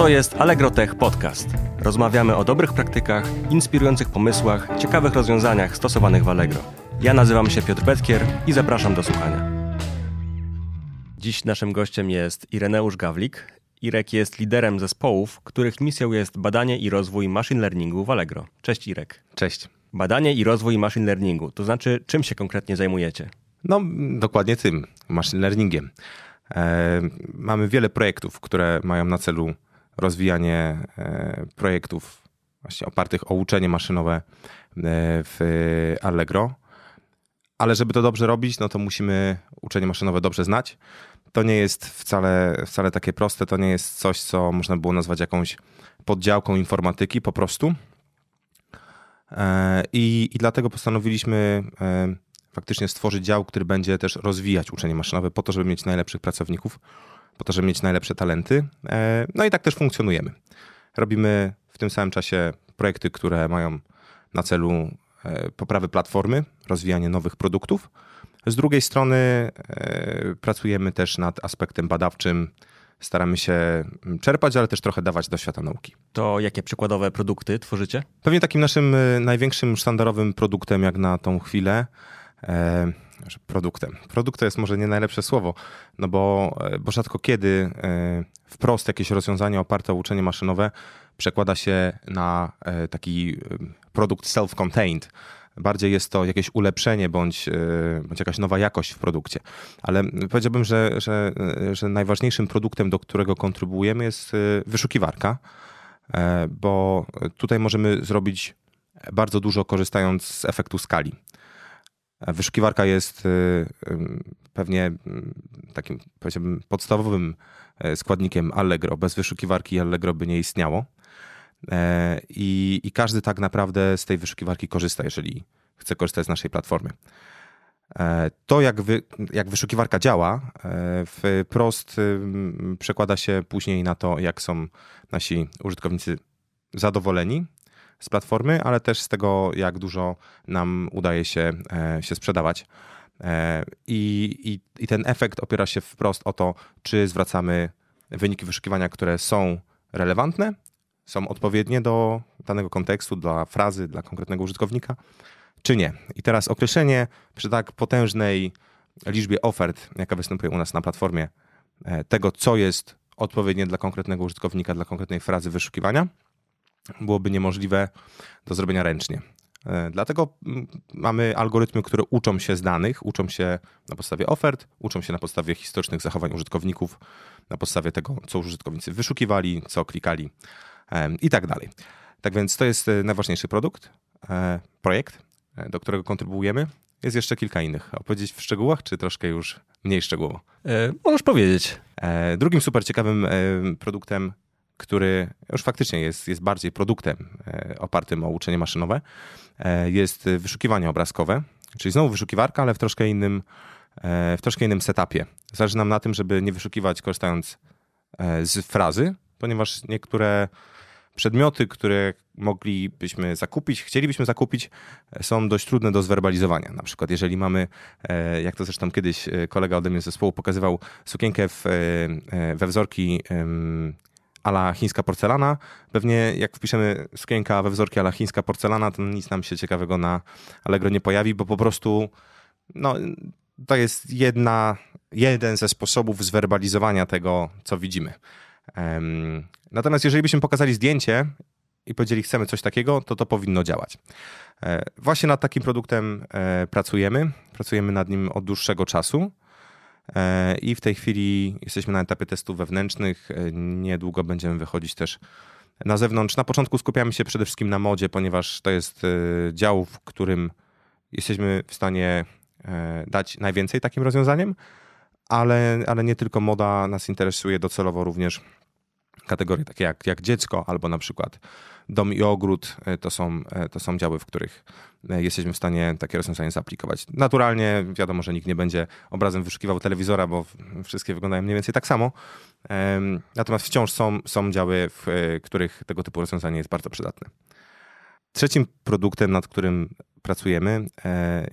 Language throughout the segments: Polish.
To jest Allegro Tech Podcast. Rozmawiamy o dobrych praktykach, inspirujących pomysłach, ciekawych rozwiązaniach stosowanych w Allegro. Ja nazywam się Piotr Petkier i zapraszam do słuchania. Dziś naszym gościem jest Ireneusz Gawlik. Irek jest liderem zespołów, których misją jest badanie i rozwój machine learningu w Allegro. Cześć Irek. Cześć. Badanie i rozwój machine learningu, to znaczy czym się konkretnie zajmujecie? No, dokładnie tym, machine learningiem. E, mamy wiele projektów, które mają na celu rozwijanie e, projektów właśnie opartych o uczenie maszynowe e, w Allegro. Ale żeby to dobrze robić, no to musimy uczenie maszynowe dobrze znać. To nie jest wcale, wcale takie proste, to nie jest coś, co można było nazwać jakąś poddziałką informatyki po prostu. E, I, i dlatego postanowiliśmy faktycznie stworzyć dział, który będzie też rozwijać uczenie maszynowe po to, żeby mieć najlepszych pracowników, po to, żeby mieć najlepsze talenty. E, no i tak też funkcjonujemy. Robimy w tym samym czasie projekty, które mają na celu e, poprawę platformy, rozwijanie nowych produktów. Z drugiej strony e, pracujemy też nad aspektem badawczym, staramy się czerpać, ale też trochę dawać do świata nauki. To jakie przykładowe produkty tworzycie? Pewnie takim naszym największym sztandarowym produktem jak na tą chwilę produktem. Produkt to jest może nie najlepsze słowo, no bo, e, bo rzadko kiedy e, wprost jakieś rozwiązanie oparte o uczenie maszynowe przekłada się na e, taki produkt self-contained. Bardziej jest to jakieś ulepszenie bądź, bądź jakaś nowa jakość w produkcie. Ale powiedziałbym, że, że, że najważniejszym produktem, do którego kontrybuujemy, jest wyszukiwarka, bo tutaj możemy zrobić bardzo dużo korzystając z efektu skali. Wyszukiwarka jest y, pewnie takim, powiedziałbym, podstawowym e, składnikiem Allegro. Bez wyszukiwarki Allegro by nie istniało. E, I, I, każdy tak naprawdę z tej wyszukiwarki korzysta, jeżeli chce korzystać z naszej platformy. E, to, jak, wy, jak wyszukiwarka działa, wprost przekłada się później na to, jak są nasi użytkownicy zadowoleni z platformy, ale też z tego, jak dużo nam udaje się, e, się sprzedawać. E, I, i, I ten efekt opiera się wprost o to, czy zwracamy wyniki wyszukiwania, które są relevantne, są odpowiednie do danego kontekstu, dla frazy, dla konkretnego użytkownika, czy nie. I teraz określenie przy tak potężnej liczbie ofert, jaka występuje u nas na platformie, e, tego, co jest odpowiednie dla konkretnego użytkownika, dla konkretnej frazy wyszukiwania, byłoby niemożliwe do zrobienia ręcznie. E, dlatego mm, mamy algorytmy, które uczą się z danych, uczą się na podstawie ofert, uczą się na podstawie historycznych zachowań użytkowników, na podstawie tego, co użytkownicy wyszukiwali, co klikali i tak dalej. Tak więc to jest e, najważniejszy produkt, e, projekt, do którego kontrybuujemy. Jest jeszcze kilka innych. Opowiedzieć w szczegółach, czy troszkę już mniej szczegółowo? E, możesz powiedzieć. Drugim super ciekawym produktem który już faktycznie jest, jest bardziej produktem e, opartym o uczenie maszynowe, e, jest wyszukiwanie obrazkowe, czyli znowu wyszukiwarka, ale w troszkę innym, e, w troszkę innym setupie. Zależy nam na tym, żeby nie wyszukiwać korzystając z frazy, ponieważ niektóre przedmioty, które moglibyśmy zakupić, chcielibyśmy zakupić, są dość trudne do zwerbalizowania. Na przykład, jeżeli mamy, jak to zresztą kiedyś kolega ode mnie z zespołu pokazywał, sukienkę w, we wzorki ala chińska porcelana. Pewnie jak wpiszemy sukienka we wzorki ala chińska porcelana, to nic nam się ciekawego na Allegro nie pojawi, bo po prostu no, to jest jedna, jeden ze sposobów zwerbalizowania tego, co widzimy. Um, natomiast jeżeli byśmy pokazali zdjęcie i powiedzieli, chcemy coś takiego, to to powinno działać. E, właśnie nad takim produktem e, pracujemy. Pracujemy nad nim od dłuższego czasu. E, I w tej chwili jesteśmy na etapie testów wewnętrznych. E, niedługo będziemy wychodzić też na zewnątrz. Na początku skupiamy się przede wszystkim na modzie, ponieważ to jest e, dział, w którym jesteśmy w stanie dać najwięcej takim rozwiązaniem, ale, ale nie tylko moda nas interesuje docelowo również kategorie takie jak, jak dziecko albo na przykład dom i ogród e, to są, e, to są działy, w których e, jesteśmy w stanie takie rozwiązanie zaaplikować. Naturalnie wiadomo, że nikt nie będzie obrazem wyszukiwał telewizora, bo wszystkie wyglądają mniej więcej tak samo. Natomiast wciąż są, są działy, w których tego typu rozwiązanie jest bardzo przydatne. Trzecim produktem, nad którym pracujemy,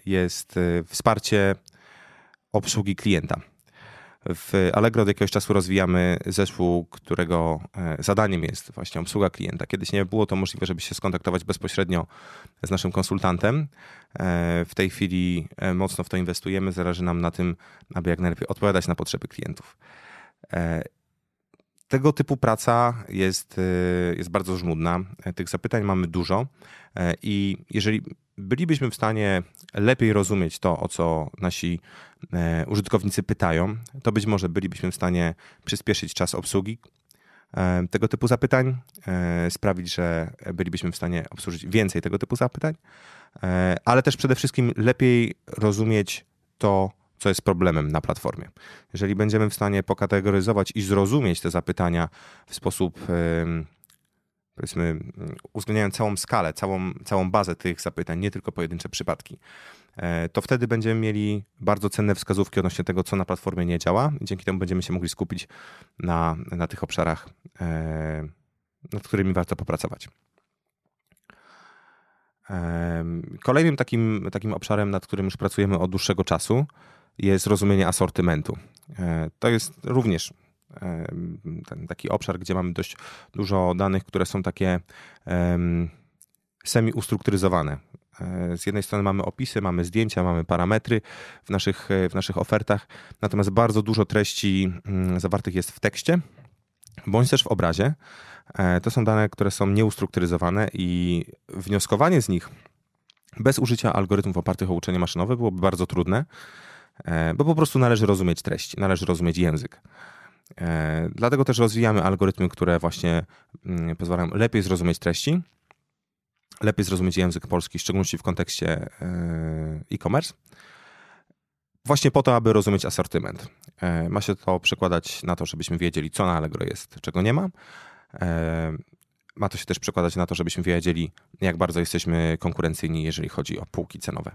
jest wsparcie obsługi klienta. W Allegro od jakiegoś czasu rozwijamy zespół, którego e, zadaniem jest właśnie obsługa klienta. Kiedyś nie było to możliwe, żeby się skontaktować bezpośrednio z naszym konsultantem. E, w tej chwili e, mocno w to inwestujemy. Zależy nam na tym, aby jak najlepiej odpowiadać na potrzeby klientów. Tego typu praca jest, jest bardzo żmudna. Tych zapytań mamy dużo i jeżeli bylibyśmy w stanie lepiej rozumieć to, o co nasi e, użytkownicy pytają, to być może bylibyśmy w stanie przyspieszyć czas obsługi e, tego typu zapytań, e, sprawić, że bylibyśmy w stanie obsłużyć więcej tego typu zapytań, ale też przede wszystkim lepiej rozumieć to, co jest problemem na platformie. Jeżeli będziemy w stanie pokategoryzować i zrozumieć te zapytania w sposób powiedzmy, uwzględniając całą skalę, całą, całą bazę tych zapytań, nie tylko pojedyncze przypadki, e, to wtedy będziemy mieli bardzo cenne wskazówki odnośnie tego, co na platformie nie działa. Dzięki temu będziemy się mogli skupić na, na tych obszarach, e, nad którymi warto popracować. Kolejnym takim, takim obszarem, nad którym już pracujemy od dłuższego czasu, jest rozumienie asortymentu. To jest również ten taki obszar, gdzie mamy dość dużo danych, które są takie semi-ustrukturyzowane. E, z jednej strony mamy opisy, mamy zdjęcia, mamy parametry w naszych, w naszych ofertach, natomiast bardzo dużo treści mm, zawartych jest w tekście bądź też w obrazie. E, to są dane, które są nieustrukturyzowane i wnioskowanie z nich bez użycia algorytmów opartych o uczenie maszynowe byłoby bardzo trudne, e, bo po prostu należy rozumieć treść, należy rozumieć język. E, dlatego też rozwijamy algorytmy, które właśnie mm, pozwalają lepiej zrozumieć treści, lepiej zrozumieć język polski, w szczególności w kontekście e, e-commerce. Właśnie po to, aby rozumieć asortyment. E, ma się to przekładać na to, żebyśmy wiedzieli, co na Allegro jest, czego nie ma. Ma to się też przekładać na to, żebyśmy wiedzieli, jak bardzo jesteśmy konkurencyjni, jeżeli chodzi o półki cenowe,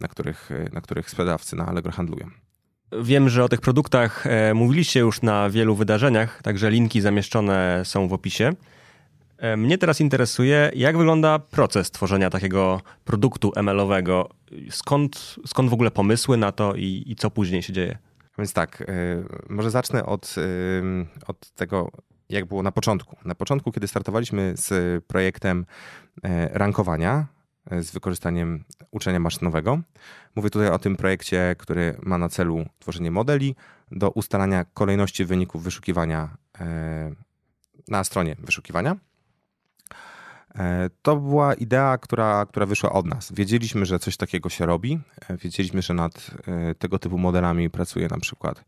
na których, na których sprzedawcy na Allegro handlują. Wiem, że o tych produktach e, mówiliście już na wielu wydarzeniach, także linki zamieszczone są w opisie. E, mnie teraz interesuje, jak wygląda proces tworzenia takiego produktu ML-owego. Skąd, skąd w ogóle pomysły na to i, i co później się dzieje? Więc tak, e, może zacznę od, od tego, jak było na początku. Na początku, kiedy startowaliśmy z projektem rankowania, E, z wykorzystaniem uczenia maszynowego. Mówię tutaj o tym projekcie, który ma na celu tworzenie modeli do ustalania kolejności wyników wyszukiwania e, na stronie wyszukiwania. E, to była idea, która, która wyszła od nas. Wiedzieliśmy, że coś takiego się robi. Wiedzieliśmy, że nad tego typu modelami pracuje na przykład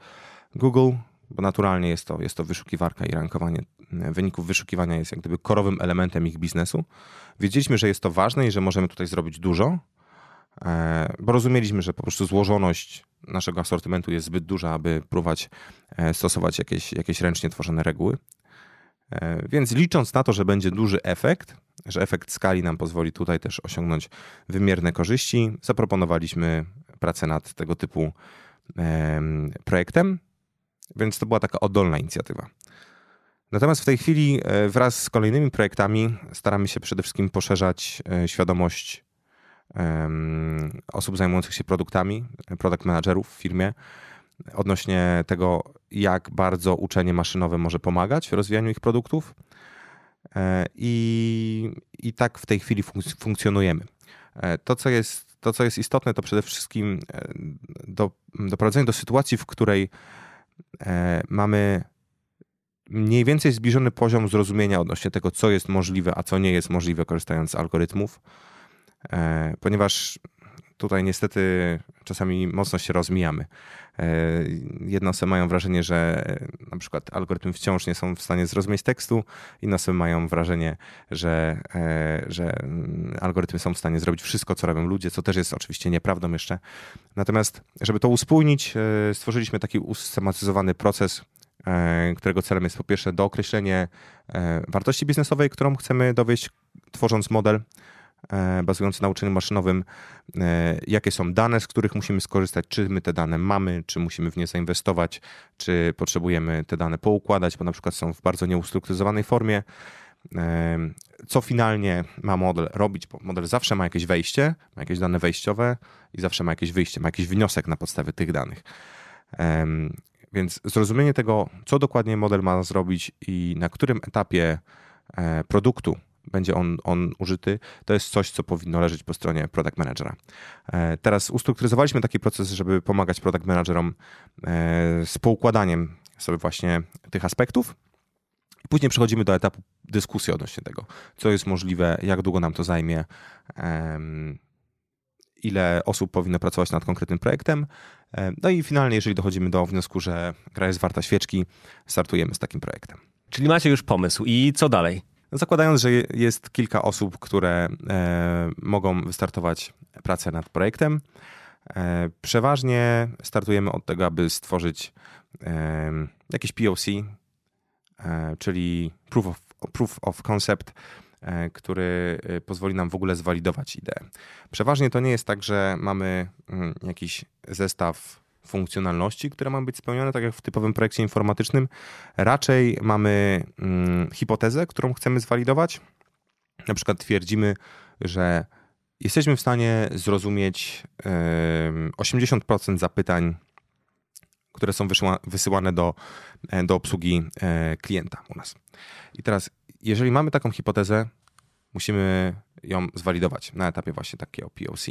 Google, bo naturalnie jest to, jest to wyszukiwarka i rankowanie wyników wyszukiwania jest jak gdyby korowym elementem ich biznesu. Wiedzieliśmy, że jest to ważne i że możemy tutaj zrobić dużo, e, bo rozumieliśmy, że po prostu złożoność naszego asortymentu jest zbyt duża, aby próbować e, stosować jakieś, jakieś ręcznie tworzone reguły. E, więc licząc na to, że będzie duży efekt, że efekt skali nam pozwoli tutaj też osiągnąć wymierne korzyści, zaproponowaliśmy pracę nad tego typu projektem, więc to była taka oddolna inicjatywa. Natomiast w tej chwili e, wraz z kolejnymi projektami staramy się przede wszystkim poszerzać e, świadomość osób zajmujących się produktami, product managerów w firmie, odnośnie tego, jak bardzo uczenie maszynowe może pomagać w rozwijaniu ich produktów. E, I, i tak w tej chwili funkcjonujemy. To co, jest, to, co jest istotne, to przede wszystkim do, doprowadzenie do sytuacji, w której mamy mniej więcej zbliżony poziom zrozumienia odnośnie tego, co jest możliwe, a co nie jest możliwe, korzystając z algorytmów, e, ponieważ tutaj niestety czasami mocno się rozmijamy. E, jedne osoby mają wrażenie, że na przykład algorytmy wciąż nie są w stanie zrozumieć tekstu, inne osoby mają wrażenie, że, e, że algorytmy są w stanie zrobić wszystko, co robią ludzie, co też jest oczywiście nieprawdą jeszcze. Natomiast, żeby to uspójnić, stworzyliśmy taki usystematyzowany proces E, którego celem jest po pierwsze dookreślenie e, wartości biznesowej, którą chcemy dowieść, tworząc model e, bazujący na uczeniu maszynowym, jakie są dane, z których musimy skorzystać, czy my te dane mamy, czy musimy w nie zainwestować, czy potrzebujemy te dane poukładać, bo na przykład są w bardzo nieustrukturyzowanej formie. Co finalnie ma model robić? Bo model zawsze ma jakieś wejście, ma jakieś dane wejściowe i zawsze ma jakieś wyjście, ma jakiś wniosek na podstawie tych danych. Więc zrozumienie tego, co dokładnie model ma zrobić i na którym etapie e, produktu będzie on, on użyty, to jest coś, co powinno leżeć po stronie product managera. E, teraz ustrukturyzowaliśmy taki proces, żeby pomagać product managerom z poukładaniem sobie właśnie tych aspektów. Później przechodzimy do etapu dyskusji odnośnie tego, co jest możliwe, jak długo nam to zajmie, ile osób powinno pracować nad konkretnym projektem. No i finalnie, jeżeli dochodzimy do wniosku, że gra jest warta świeczki, startujemy z takim projektem. Czyli macie już pomysł i co dalej? Zakładając, że jest kilka osób, które e, mogą wystartować pracę nad projektem, e, przeważnie startujemy od tego, aby stworzyć e, jakieś POC, e, czyli proof of, proof of concept, E, który e, pozwoli nam w ogóle zwalidować ideę. Przeważnie to nie jest tak, że mamy mm, jakiś zestaw funkcjonalności, które mają być spełnione, tak jak w typowym projekcie informatycznym. Raczej mamy hmm, hipotezę, którą chcemy zwalidować. Na przykład twierdzimy, że jesteśmy w stanie zrozumieć 80% zapytań, które są wysyłane do, e, do obsługi klienta u nas. I teraz jeżeli mamy taką hipotezę, musimy ją zwalidować na etapie właśnie takiego POC.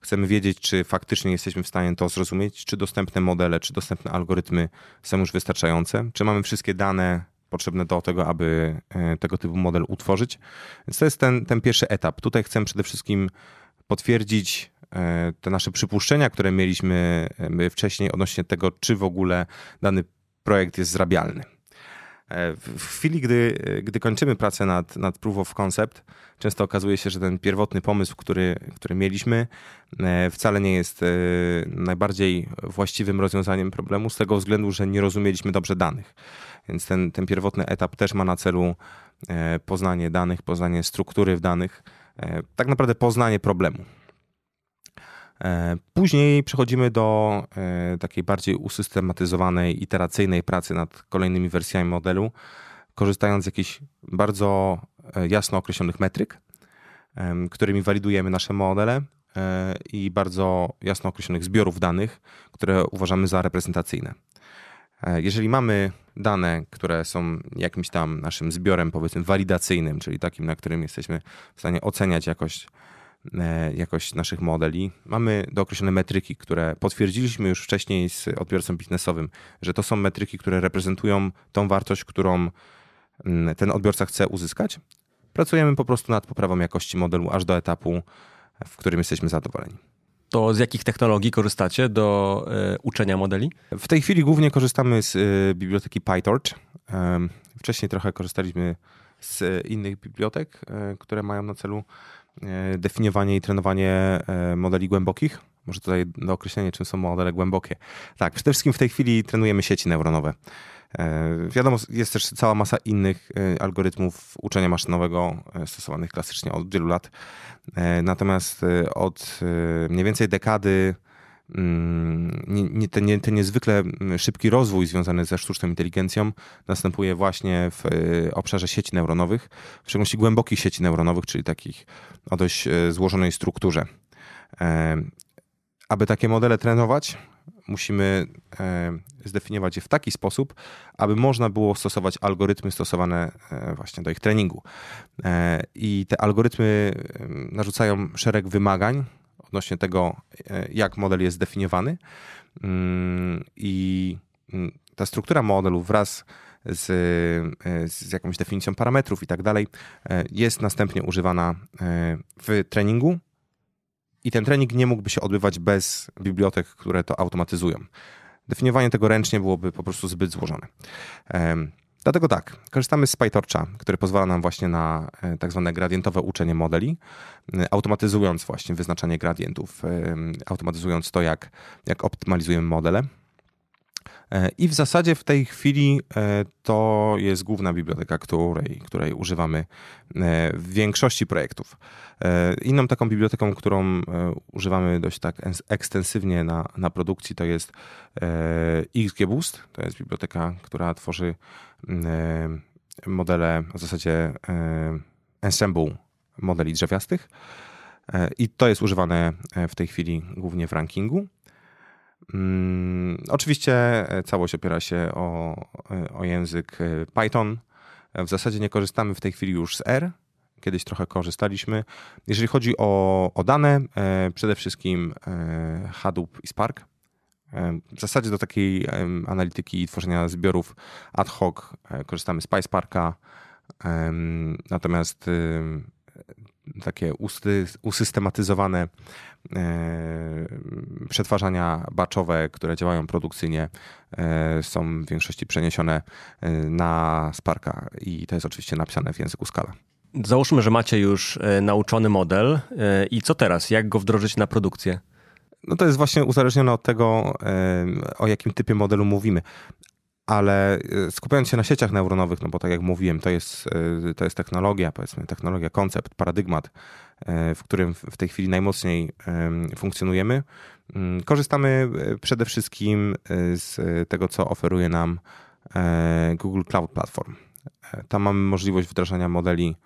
Chcemy wiedzieć, czy faktycznie jesteśmy w stanie to zrozumieć, czy dostępne modele, czy dostępne algorytmy są już wystarczające, czy mamy wszystkie dane potrzebne do tego, aby e, tego typu model utworzyć. Więc to jest ten, ten pierwszy etap. Tutaj chcę przede wszystkim potwierdzić e, te nasze przypuszczenia, które mieliśmy e, wcześniej odnośnie tego, czy w ogóle dany projekt jest zrabialny. E, w chwili, gdy, gdy kończymy pracę nad, nad proof of concept, często okazuje się, że ten pierwotny pomysł, który, który mieliśmy, e, wcale nie jest e, najbardziej właściwym rozwiązaniem problemu, z tego względu, że nie rozumieliśmy dobrze danych. Więc ten, ten pierwotny etap też ma na celu poznanie danych, poznanie struktury w danych, tak naprawdę poznanie problemu. E, później przechodzimy do e, takiej bardziej usystematyzowanej, iteracyjnej pracy nad kolejnymi wersjami modelu, korzystając z jakichś bardzo e, jasno określonych metryk, którymi walidujemy nasze modele i bardzo jasno określonych zbiorów danych, które uważamy za reprezentacyjne. Jeżeli mamy dane, które są jakimś tam naszym zbiorem, powiedzmy, walidacyjnym, czyli takim, na którym jesteśmy w stanie oceniać jakość jakość naszych modeli. Mamy dookreślone metryki, które potwierdziliśmy już wcześniej z odbiorcą biznesowym, że to są metryki, które reprezentują tą wartość, którą mm, ten odbiorca chce uzyskać. Pracujemy po prostu nad poprawą jakości modelu aż do etapu, w którym jesteśmy zadowoleni. To z jakich technologii korzystacie do y, uczenia modeli? W tej chwili głównie korzystamy z y, biblioteki PyTorch. Y, wcześniej trochę korzystaliśmy z innych bibliotek, które mają na celu E, definiowanie i trenowanie e, modeli głębokich. Może tutaj do określenia, czym są modele głębokie. Tak, przede wszystkim w tej chwili trenujemy sieci neuronowe. E, wiadomo, jest też cała masa innych algorytmów uczenia maszynowego stosowanych klasycznie od wielu lat. Natomiast od mniej więcej dekady nie, nie, ten, nie, ten niezwykle mm, szybki rozwój związany ze sztuczną inteligencją następuje właśnie w e, obszarze sieci neuronowych, w szczególności głębokich sieci neuronowych, czyli takich o dość e, złożonej strukturze. E, aby takie modele trenować, musimy zdefiniować je w taki sposób, aby można było stosować algorytmy stosowane właśnie do ich treningu. I te algorytmy narzucają szereg wymagań, odnośnie tego, e, jak model jest zdefiniowany. Mm, I mm, ta struktura modelu wraz z, e, z jakąś definicją parametrów i tak dalej e, jest następnie używana w treningu. I ten trening nie mógłby się odbywać bez bibliotek, które to automatyzują. Definiowanie tego ręcznie byłoby po prostu zbyt złożone. Dlatego tak, korzystamy z PyTorcha, który pozwala nam właśnie na e, tak zwane gradientowe uczenie modeli, e, automatyzując właśnie wyznaczanie gradientów, e, automatyzując to, jak, jak optymalizujemy modele. E, I w zasadzie w tej chwili e, to jest główna biblioteka, której, której używamy e, w większości projektów. Inną taką biblioteką, którą używamy dość tak ekstensywnie na, na produkcji, to jest XGBoost. To jest biblioteka, która tworzy modele w zasadzie ensemble modeli drzewiastych. I to jest używane w tej chwili głównie w rankingu. Mm, oczywiście całość opiera się o, o język Python. W zasadzie nie korzystamy w tej chwili już z R, kiedyś trochę korzystaliśmy. Jeżeli chodzi o, o dane, e, przede wszystkim e, Hadoop i Spark. E, w zasadzie do takiej analityki i tworzenia zbiorów ad hoc korzystamy z PySparka, natomiast takie usystematyzowane przetwarzania batchowe, które działają produkcyjnie, są w większości przeniesione na Sparka i to jest oczywiście napisane w języku Scala. Załóżmy, że macie już e, nauczony model e, i co teraz? Jak go wdrożyć na produkcję? No to jest właśnie uzależnione od tego, e, o jakim typie modelu mówimy. Ale skupiając się na sieciach neuronowych, no bo tak jak mówiłem, to jest, to jest technologia, powiedzmy, technologia, koncept, paradygmat, w którym w tej chwili najmocniej funkcjonujemy. Mm, korzystamy przede wszystkim z tego, co oferuje nam Google Cloud Platform. Tam mamy możliwość wdrażania modeli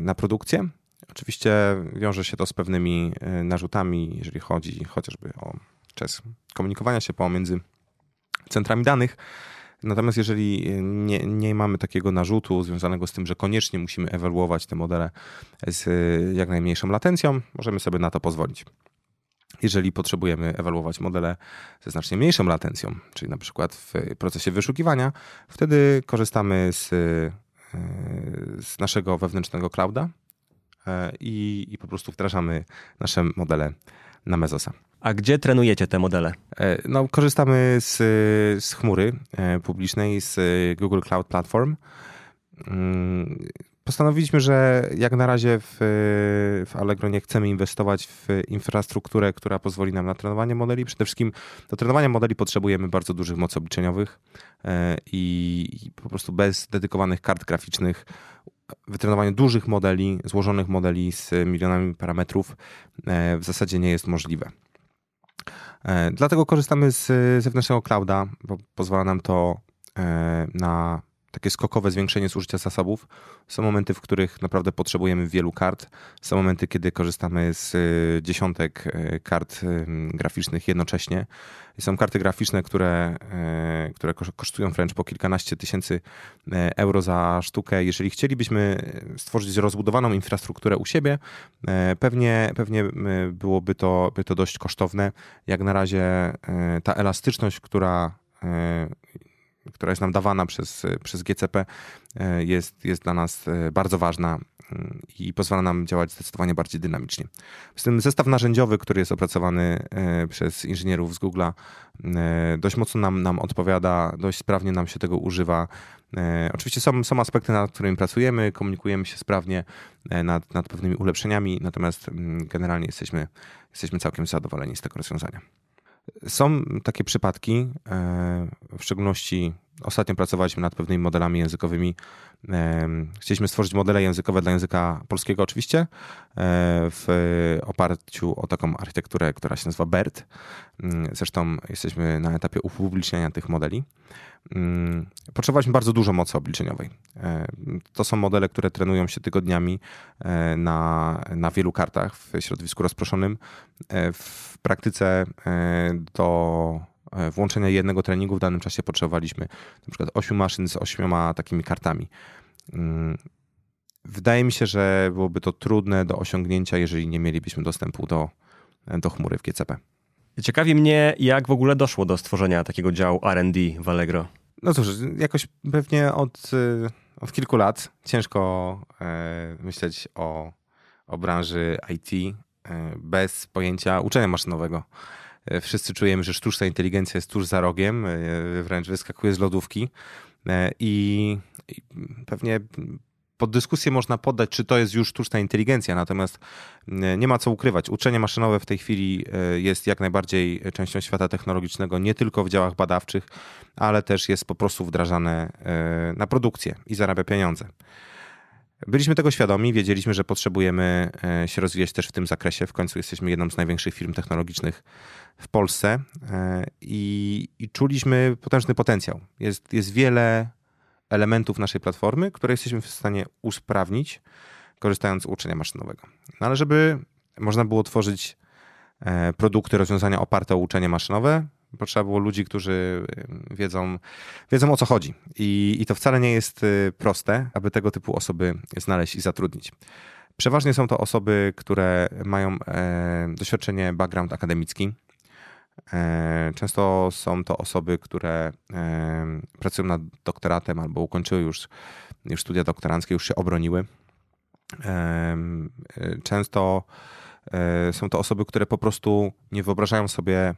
na produkcję. Oczywiście wiąże się to z pewnymi narzutami, jeżeli chodzi chociażby o czas komunikowania się pomiędzy centrami danych. Natomiast jeżeli nie, nie mamy takiego narzutu związanego z tym, że koniecznie musimy ewaluować te modele z jak najmniejszą latencją, możemy sobie na to pozwolić. Jeżeli potrzebujemy ewaluować modele ze znacznie mniejszą latencją, czyli na przykład w procesie wyszukiwania, wtedy korzystamy z z naszego wewnętrznego clouda e, i, i po prostu wdrażamy nasze modele na Mezosa. A gdzie trenujecie te modele? E, no, korzystamy z, z chmury e, publicznej, z Google Cloud Platform. Postanowiliśmy, że jak na razie w, w Allegro nie chcemy inwestować w infrastrukturę, która pozwoli nam na trenowanie modeli. Przede wszystkim do trenowania modeli potrzebujemy bardzo dużych mocy obliczeniowych e, i, i po prostu bez dedykowanych kart graficznych wytrenowanie dużych modeli, złożonych modeli z milionami parametrów e, w zasadzie nie jest możliwe. E, dlatego korzystamy z zewnętrznego clouda, bo pozwala nam to na takie skokowe zwiększenie zużycia zasobów. Są momenty, w których naprawdę potrzebujemy wielu kart. Są momenty, kiedy korzystamy z y, dziesiątek y, kart y, graficznych jednocześnie. są karty graficzne, które, które kosztują wręcz po kilkanaście tysięcy euro za sztukę. Jeżeli chcielibyśmy stworzyć rozbudowaną infrastrukturę u siebie, pewnie, pewnie byłoby to, by to dość kosztowne. Jak na razie ta elastyczność, która która jest nam dawana przez, przez GCP, e, jest, jest dla nas e, bardzo ważna mm, i pozwala nam działać zdecydowanie bardziej dynamicznie. Z tym zestaw narzędziowy, który jest opracowany e, przez inżynierów z Google'a, dość mocno nam, nam odpowiada, dość sprawnie nam się tego używa. Oczywiście są, są aspekty, nad którymi pracujemy, komunikujemy się sprawnie nad, nad pewnymi ulepszeniami, natomiast mm, generalnie jesteśmy, jesteśmy całkiem zadowoleni z tego rozwiązania. Są takie przypadki, e, w szczególności ostatnio pracowaliśmy nad pewnymi modelami językowymi. E, chcieliśmy stworzyć modele językowe dla języka polskiego, oczywiście, e, w oparciu o taką architekturę, która się nazywa BERT. Mm, zresztą jesteśmy na etapie upubliczniania tych modeli. Mm, potrzebowaliśmy bardzo dużo mocy obliczeniowej. To są modele, które trenują się tygodniami na, na wielu kartach w środowisku rozproszonym. W praktyce E, włączenia jednego treningu w danym czasie potrzebowaliśmy na przykład 8 maszyn z 8 takimi kartami. Mm, wydaje mi się, że byłoby to trudne do osiągnięcia, jeżeli nie mielibyśmy dostępu do, do chmury w GCP. Ciekawi mnie, jak w ogóle doszło do stworzenia takiego działu RD w Allegro. No cóż, jakoś pewnie od, e, od kilku lat ciężko e, myśleć o, o branży IT bez pojęcia uczenia maszynowego. E, wszyscy czujemy, że sztuczna inteligencja jest tuż za rogiem, e, wręcz wyskakuje z lodówki e, i, pewnie pod dyskusję można poddać, czy to jest już sztuczna inteligencja, natomiast nie ma co ukrywać. Uczenie maszynowe w tej chwili jest jak najbardziej częścią świata technologicznego, nie tylko w działach badawczych, ale też jest po prostu wdrażane na produkcję i zarabia pieniądze. Byliśmy tego świadomi, wiedzieliśmy, że potrzebujemy e, się rozwijać też w tym zakresie. W końcu jesteśmy jedną z największych firm technologicznych w Polsce e, i, i czuliśmy potężny potencjał. Jest, jest wiele elementów naszej platformy, które jesteśmy w stanie usprawnić, korzystając z uczenia maszynowego. No ale żeby można było tworzyć produkty, rozwiązania oparte o uczenie maszynowe, Potrzeba było ludzi, którzy wiedzą, wiedzą o co chodzi. I, I to wcale nie jest proste, aby tego typu osoby znaleźć i zatrudnić. Przeważnie są to osoby, które mają e, doświadczenie, background akademicki. E, często są to osoby, które e, pracują nad doktoratem albo ukończyły już, już studia doktoranckie, już się obroniły. Często są to osoby, które po prostu nie wyobrażają sobie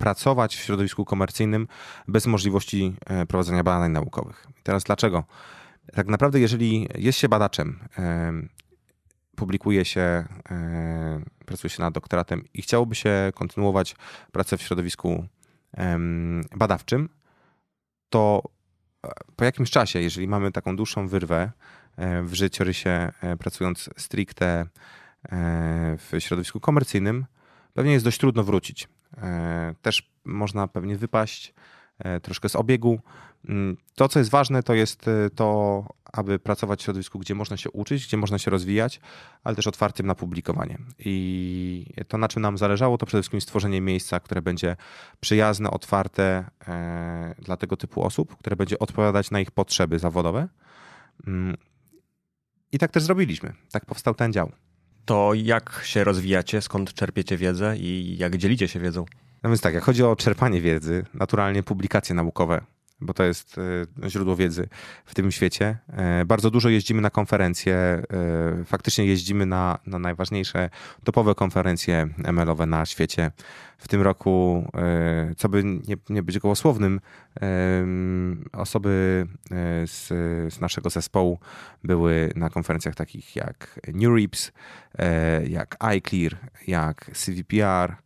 pracować w środowisku komercyjnym bez możliwości prowadzenia badań naukowych. Teraz dlaczego? tak naprawdę, jeżeli jest się badaczem, publikuje się, pracuje się nad doktoratem i chciałoby się kontynuować pracę w środowisku badawczym, to e, po jakimś czasie, jeżeli mamy taką dłuższą wyrwę e, w życiorysie, e, pracując stricte w środowisku komercyjnym, pewnie jest dość trudno wrócić. Też można pewnie wypaść troszkę z obiegu, Mm, to, co jest ważne, to jest y, to, aby pracować w środowisku, gdzie można się uczyć, gdzie można się rozwijać, ale też otwartym na publikowanie. I to, na czym nam zależało, to przede wszystkim stworzenie miejsca, które będzie przyjazne, otwarte e, dla tego typu osób, które będzie odpowiadać na ich potrzeby zawodowe. Mm, I tak też zrobiliśmy. Tak powstał ten dział. To jak się rozwijacie, skąd czerpiecie wiedzę i jak dzielicie się wiedzą? No więc tak, jak chodzi o czerpanie wiedzy, naturalnie publikacje naukowe bo to jest e, źródło wiedzy w tym świecie. E, bardzo dużo jeździmy na konferencje, e, faktycznie jeździmy na, na najważniejsze topowe konferencje ML-owe na świecie. W tym roku, co by nie, nie być gołosłownym, osoby z, z naszego zespołu były na konferencjach takich jak NeurIPS, jak iClear, jak CVPR,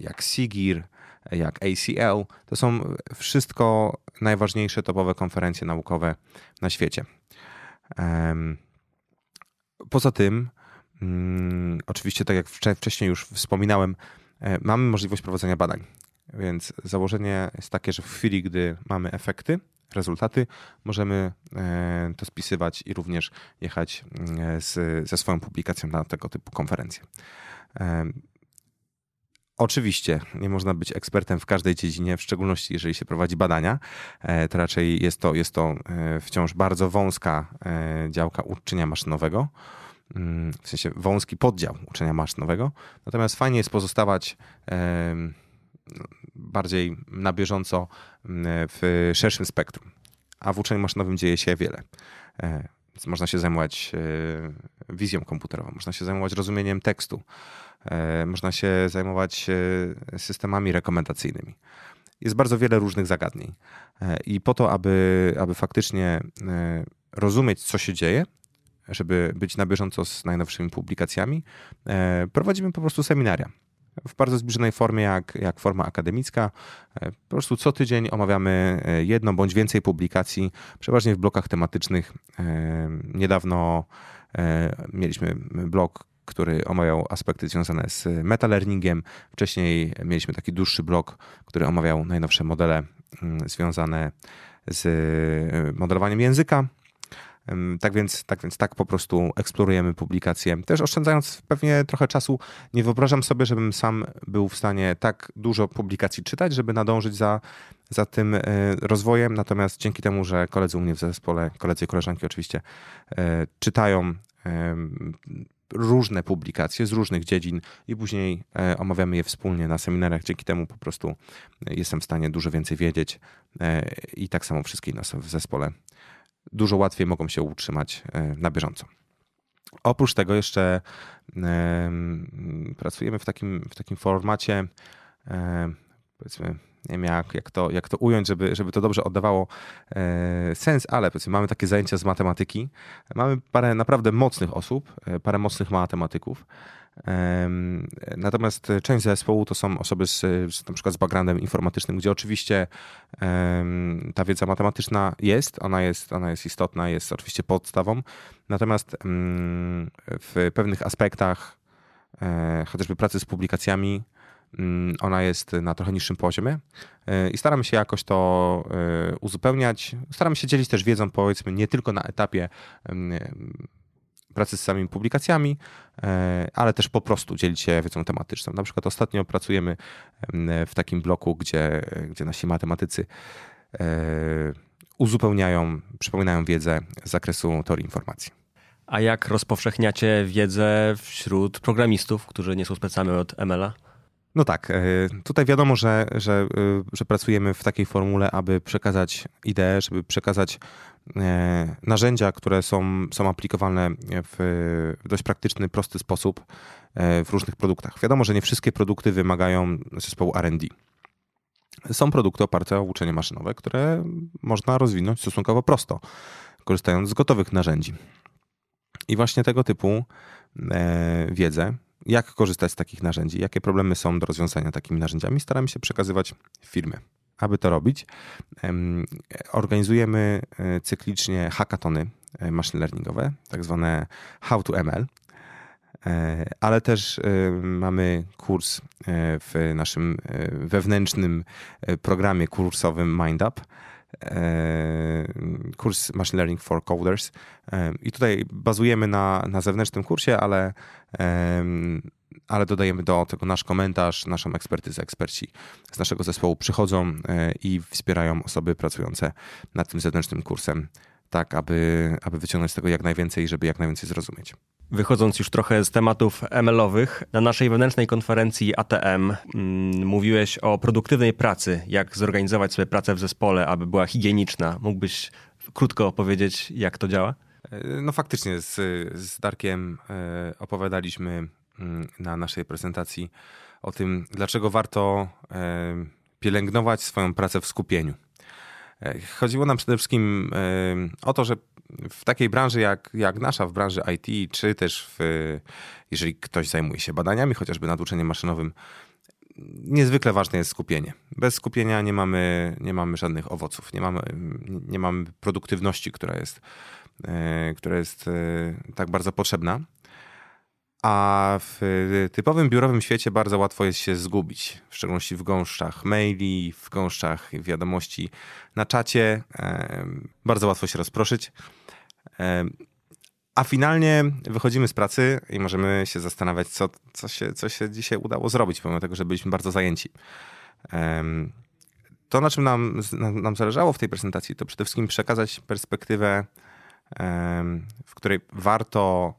jak SIGIR, jak ACL. To są wszystko najważniejsze topowe konferencje naukowe na świecie. Poza tym, mm, oczywiście, tak jak wcześniej już wspominałem, e, mamy możliwość prowadzenia badań. Więc założenie jest takie, że w chwili, gdy mamy efekty, rezultaty, możemy e, to spisywać i również jechać e, z, ze swoją publikacją na tego typu konferencje. Oczywiście nie można być ekspertem w każdej dziedzinie, w szczególności jeżeli się prowadzi badania. E, to raczej jest to, jest to e, wciąż bardzo wąska e, działka uczenia maszynowego, mm, w sensie wąski poddział uczenia maszynowego. Natomiast fajnie jest pozostawać bardziej na bieżąco mm, w szerszym spektrum. A w uczeniu maszynowym dzieje się wiele. Można się zajmować wizją komputerową, można się zajmować rozumieniem tekstu, E, można się zajmować e, systemami rekomendacyjnymi. Jest bardzo wiele różnych zagadnień. E, I po to, aby, aby faktycznie rozumieć, co się dzieje, żeby być na bieżąco z najnowszymi publikacjami, prowadzimy po prostu seminaria. W bardzo zbliżonej formie, jak, jak forma akademicka. Po prostu co tydzień omawiamy jedną bądź więcej publikacji, przeważnie w blokach tematycznych. Niedawno mieliśmy blok który omawiał aspekty związane z metalearningiem. Wcześniej mieliśmy taki dłuższy blok, który omawiał najnowsze modele mm, związane z e, modelowaniem języka. Tak więc, tak więc tak po prostu eksplorujemy publikacje. Też oszczędzając pewnie trochę czasu, nie wyobrażam sobie, żebym sam był w stanie tak dużo publikacji czytać, żeby nadążyć za, za tym e, rozwojem. Natomiast dzięki temu, że koledzy u mnie w zespole, koledzy i koleżanki oczywiście e, czytają różne publikacje z różnych dziedzin i później e, omawiamy je wspólnie na seminariach. Dzięki temu po prostu jestem w stanie dużo więcej wiedzieć i tak samo wszystkie nas w zespole dużo łatwiej mogą się utrzymać e, na bieżąco. Oprócz tego jeszcze pracujemy w takim, w takim formacie powiedzmy nie wiem jak, jak, to, jak to ująć, żeby, żeby to dobrze oddawało e, sens, ale powiedzmy, mamy takie zajęcia z matematyki. Mamy parę naprawdę mocnych osób, e, parę mocnych matematyków. Natomiast część zespołu to są osoby z, z, na przykład z backgroundem informatycznym, gdzie oczywiście ta wiedza matematyczna jest, ona jest, ona jest istotna, jest oczywiście podstawą. Natomiast w pewnych aspektach, e, chociażby pracy z publikacjami, ona jest na trochę niższym poziomie e, i staramy się jakoś to e, uzupełniać. Staramy się dzielić też wiedzą, powiedzmy, nie tylko na etapie pracy z samymi publikacjami, ale też po prostu dzielić się wiedzą tematyczną. Na przykład ostatnio pracujemy w takim bloku, gdzie, gdzie nasi matematycy uzupełniają, przypominają wiedzę z zakresu teorii informacji. A jak rozpowszechniacie wiedzę wśród programistów, którzy nie są specjalnie od ML-a? No tak, e, tutaj wiadomo, że, że, e, że pracujemy w takiej formule, aby przekazać ideę, żeby przekazać e, narzędzia, które są, są aplikowalne w dość praktyczny, prosty sposób w różnych produktach. Wiadomo, że nie wszystkie produkty wymagają zespołu RD. Są produkty oparte o uczenie maszynowe, które można rozwinąć stosunkowo prosto, korzystając z gotowych narzędzi. I właśnie tego typu wiedzę jak korzystać z takich narzędzi, jakie problemy są do rozwiązania takimi narzędziami, staramy się przekazywać w firmie. Aby to robić, organizujemy e, cyklicznie hackatony e, machine learningowe, tak zwane How to ML, e, ale też mamy kurs w naszym wewnętrznym programie kursowym MindUp, kurs Machine Learning for Coders. I tutaj bazujemy na, na zewnętrznym kursie, ale, ale dodajemy do tego nasz komentarz, naszą ekspertyzę. Eksperci z naszego zespołu przychodzą e, i wspierają osoby pracujące nad tym zewnętrznym kursem, tak aby, aby wyciągnąć z tego jak najwięcej, żeby jak najwięcej zrozumieć. Wychodząc już trochę z tematów ML-owych, na naszej wewnętrznej konferencji ATM mm, mówiłeś o produktywnej pracy, jak zorganizować sobie pracę w zespole, aby była higieniczna. Mógłbyś krótko opowiedzieć, jak to działa? E, no faktycznie z, z Darkiem e, opowiadaliśmy mm, na naszej prezentacji o tym, dlaczego warto e, pielęgnować swoją pracę w skupieniu. Chodziło nam przede wszystkim o to, że w takiej branży jak, jak nasza, w branży IT, czy też w, jeżeli ktoś zajmuje się badaniami, chociażby nad uczeniem maszynowym, niezwykle ważne jest skupienie. Bez skupienia nie mamy, nie mamy żadnych owoców, nie mamy, nie mamy produktywności, która jest, która jest e, tak bardzo potrzebna. A w typowym biurowym świecie bardzo łatwo jest się zgubić, w szczególności w gąszczach maili, w gąszczach wiadomości na czacie. Bardzo łatwo się rozproszyć. A finalnie wychodzimy z pracy i możemy się zastanawiać, co, co, się, co się dzisiaj udało zrobić, pomimo tego, że byliśmy bardzo zajęci. To, na czym nam, nam zależało w tej prezentacji, to przede wszystkim przekazać perspektywę, w której warto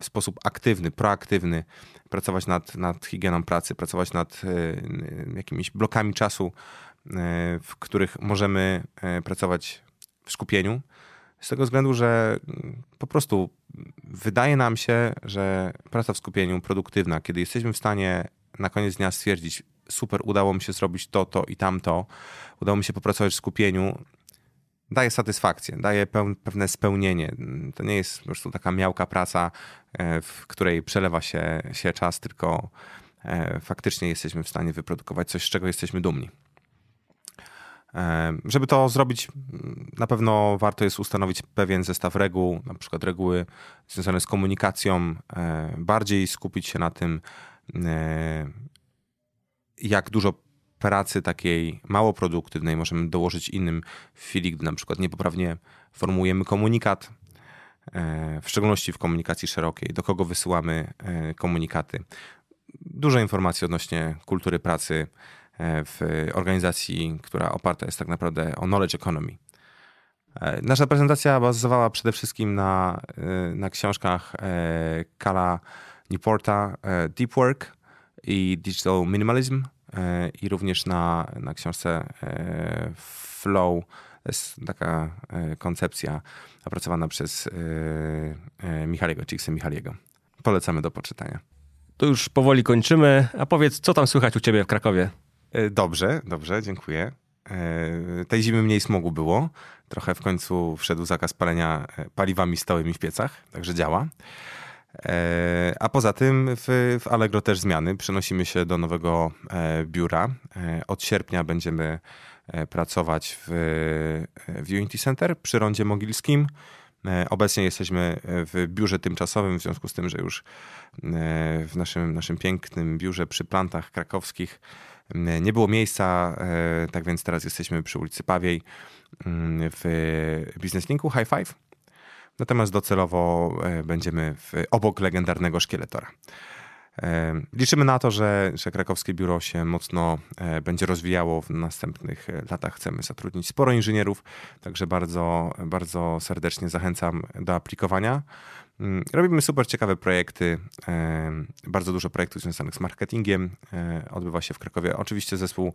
w sposób aktywny, proaktywny pracować nad, nad higieną pracy, pracować nad e, jakimiś blokami czasu, e, w których możemy e, pracować w skupieniu. Z tego względu, że po prostu wydaje nam się, że praca w skupieniu produktywna, kiedy jesteśmy w stanie na koniec dnia stwierdzić, super, udało mi się zrobić to, to i tamto, udało mi się popracować w skupieniu, daje satysfakcję, daje pewne spełnienie. To nie jest po prostu taka miałka praca, e, w której przelewa się, się czas, tylko e, faktycznie jesteśmy w stanie wyprodukować coś, z czego jesteśmy dumni. E, żeby to zrobić, na pewno warto jest ustanowić pewien zestaw reguł, na przykład reguły związane z komunikacją, bardziej skupić się na tym, jak dużo pracy takiej mało produktywnej możemy dołożyć innym w chwili, gdy na przykład niepoprawnie formułujemy komunikat, e, w szczególności w komunikacji szerokiej, do kogo wysyłamy e, komunikaty. Dużo informacji odnośnie kultury pracy e, w organizacji, która oparta jest tak naprawdę o knowledge economy. Nasza prezentacja bazowała przede wszystkim na, na książkach Kala Newporta Deep Work i Digital Minimalism i również na, na książce e, Flow. To jest taka e, koncepcja opracowana przez Michaliego, Chiksy Michaliego. Polecamy do poczytania. To już powoli kończymy. A powiedz, co tam słychać u ciebie w Krakowie? Dobrze, dobrze, dziękuję. Tej zimy mniej smogu było. Trochę w końcu wszedł zakaz palenia paliwami stałymi w piecach, także działa. E, a poza tym w, w Allegro też zmiany. Przenosimy się do nowego e, biura. E, od sierpnia będziemy pracować w, w Unity Center przy rondzie mogilskim. Obecnie jesteśmy w biurze tymczasowym, w związku z tym, że już w naszym, naszym pięknym biurze przy plantach krakowskich nie było miejsca, tak więc teraz jesteśmy przy ulicy Pawiej w Business Linku High Five natomiast docelowo będziemy w, obok legendarnego szkieletora. Liczymy na to, że, że krakowskie biuro się mocno e, będzie rozwijało w następnych e, latach. Chcemy zatrudnić sporo inżynierów, także bardzo, bardzo serdecznie zachęcam do aplikowania. Mm, robimy super ciekawe projekty, bardzo dużo projektów związanych z marketingiem odbywa się w Krakowie. Oczywiście zespół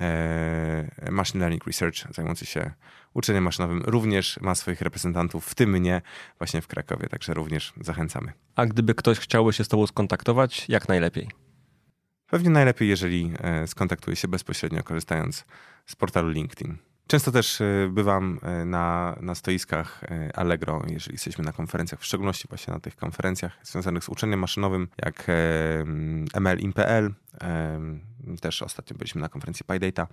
e, Machine Learning Research zajmujący się uczeniem maszynowym również ma swoich reprezentantów, w tym mnie właśnie w Krakowie, także również zachęcamy. A gdyby ktoś chciałby się z Tobą skontaktować, jak najlepiej? Pewnie najlepiej, jeżeli e, skontaktuje się bezpośrednio, korzystając z portalu LinkedIn. Często też e, bywam e, na, na stoiskach e, Allegro, jeżeli jesteśmy na konferencjach, w szczególności właśnie na tych konferencjach związanych z uczeniem maszynowym, jak ML.in.pl. Też ostatnio byliśmy na konferencji PyData.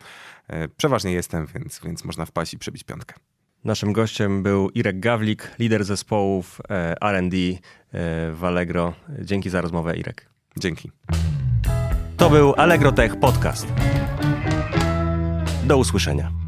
Przeważnie jestem, więc, więc można wpaść i przebić piątkę. Naszym gościem był Irek Gawlik, lider zespołów R&D w Allegro. Dzięki za rozmowę, Irek. Dzięki. To był Allegro Tech Podcast. Do usłyszenia.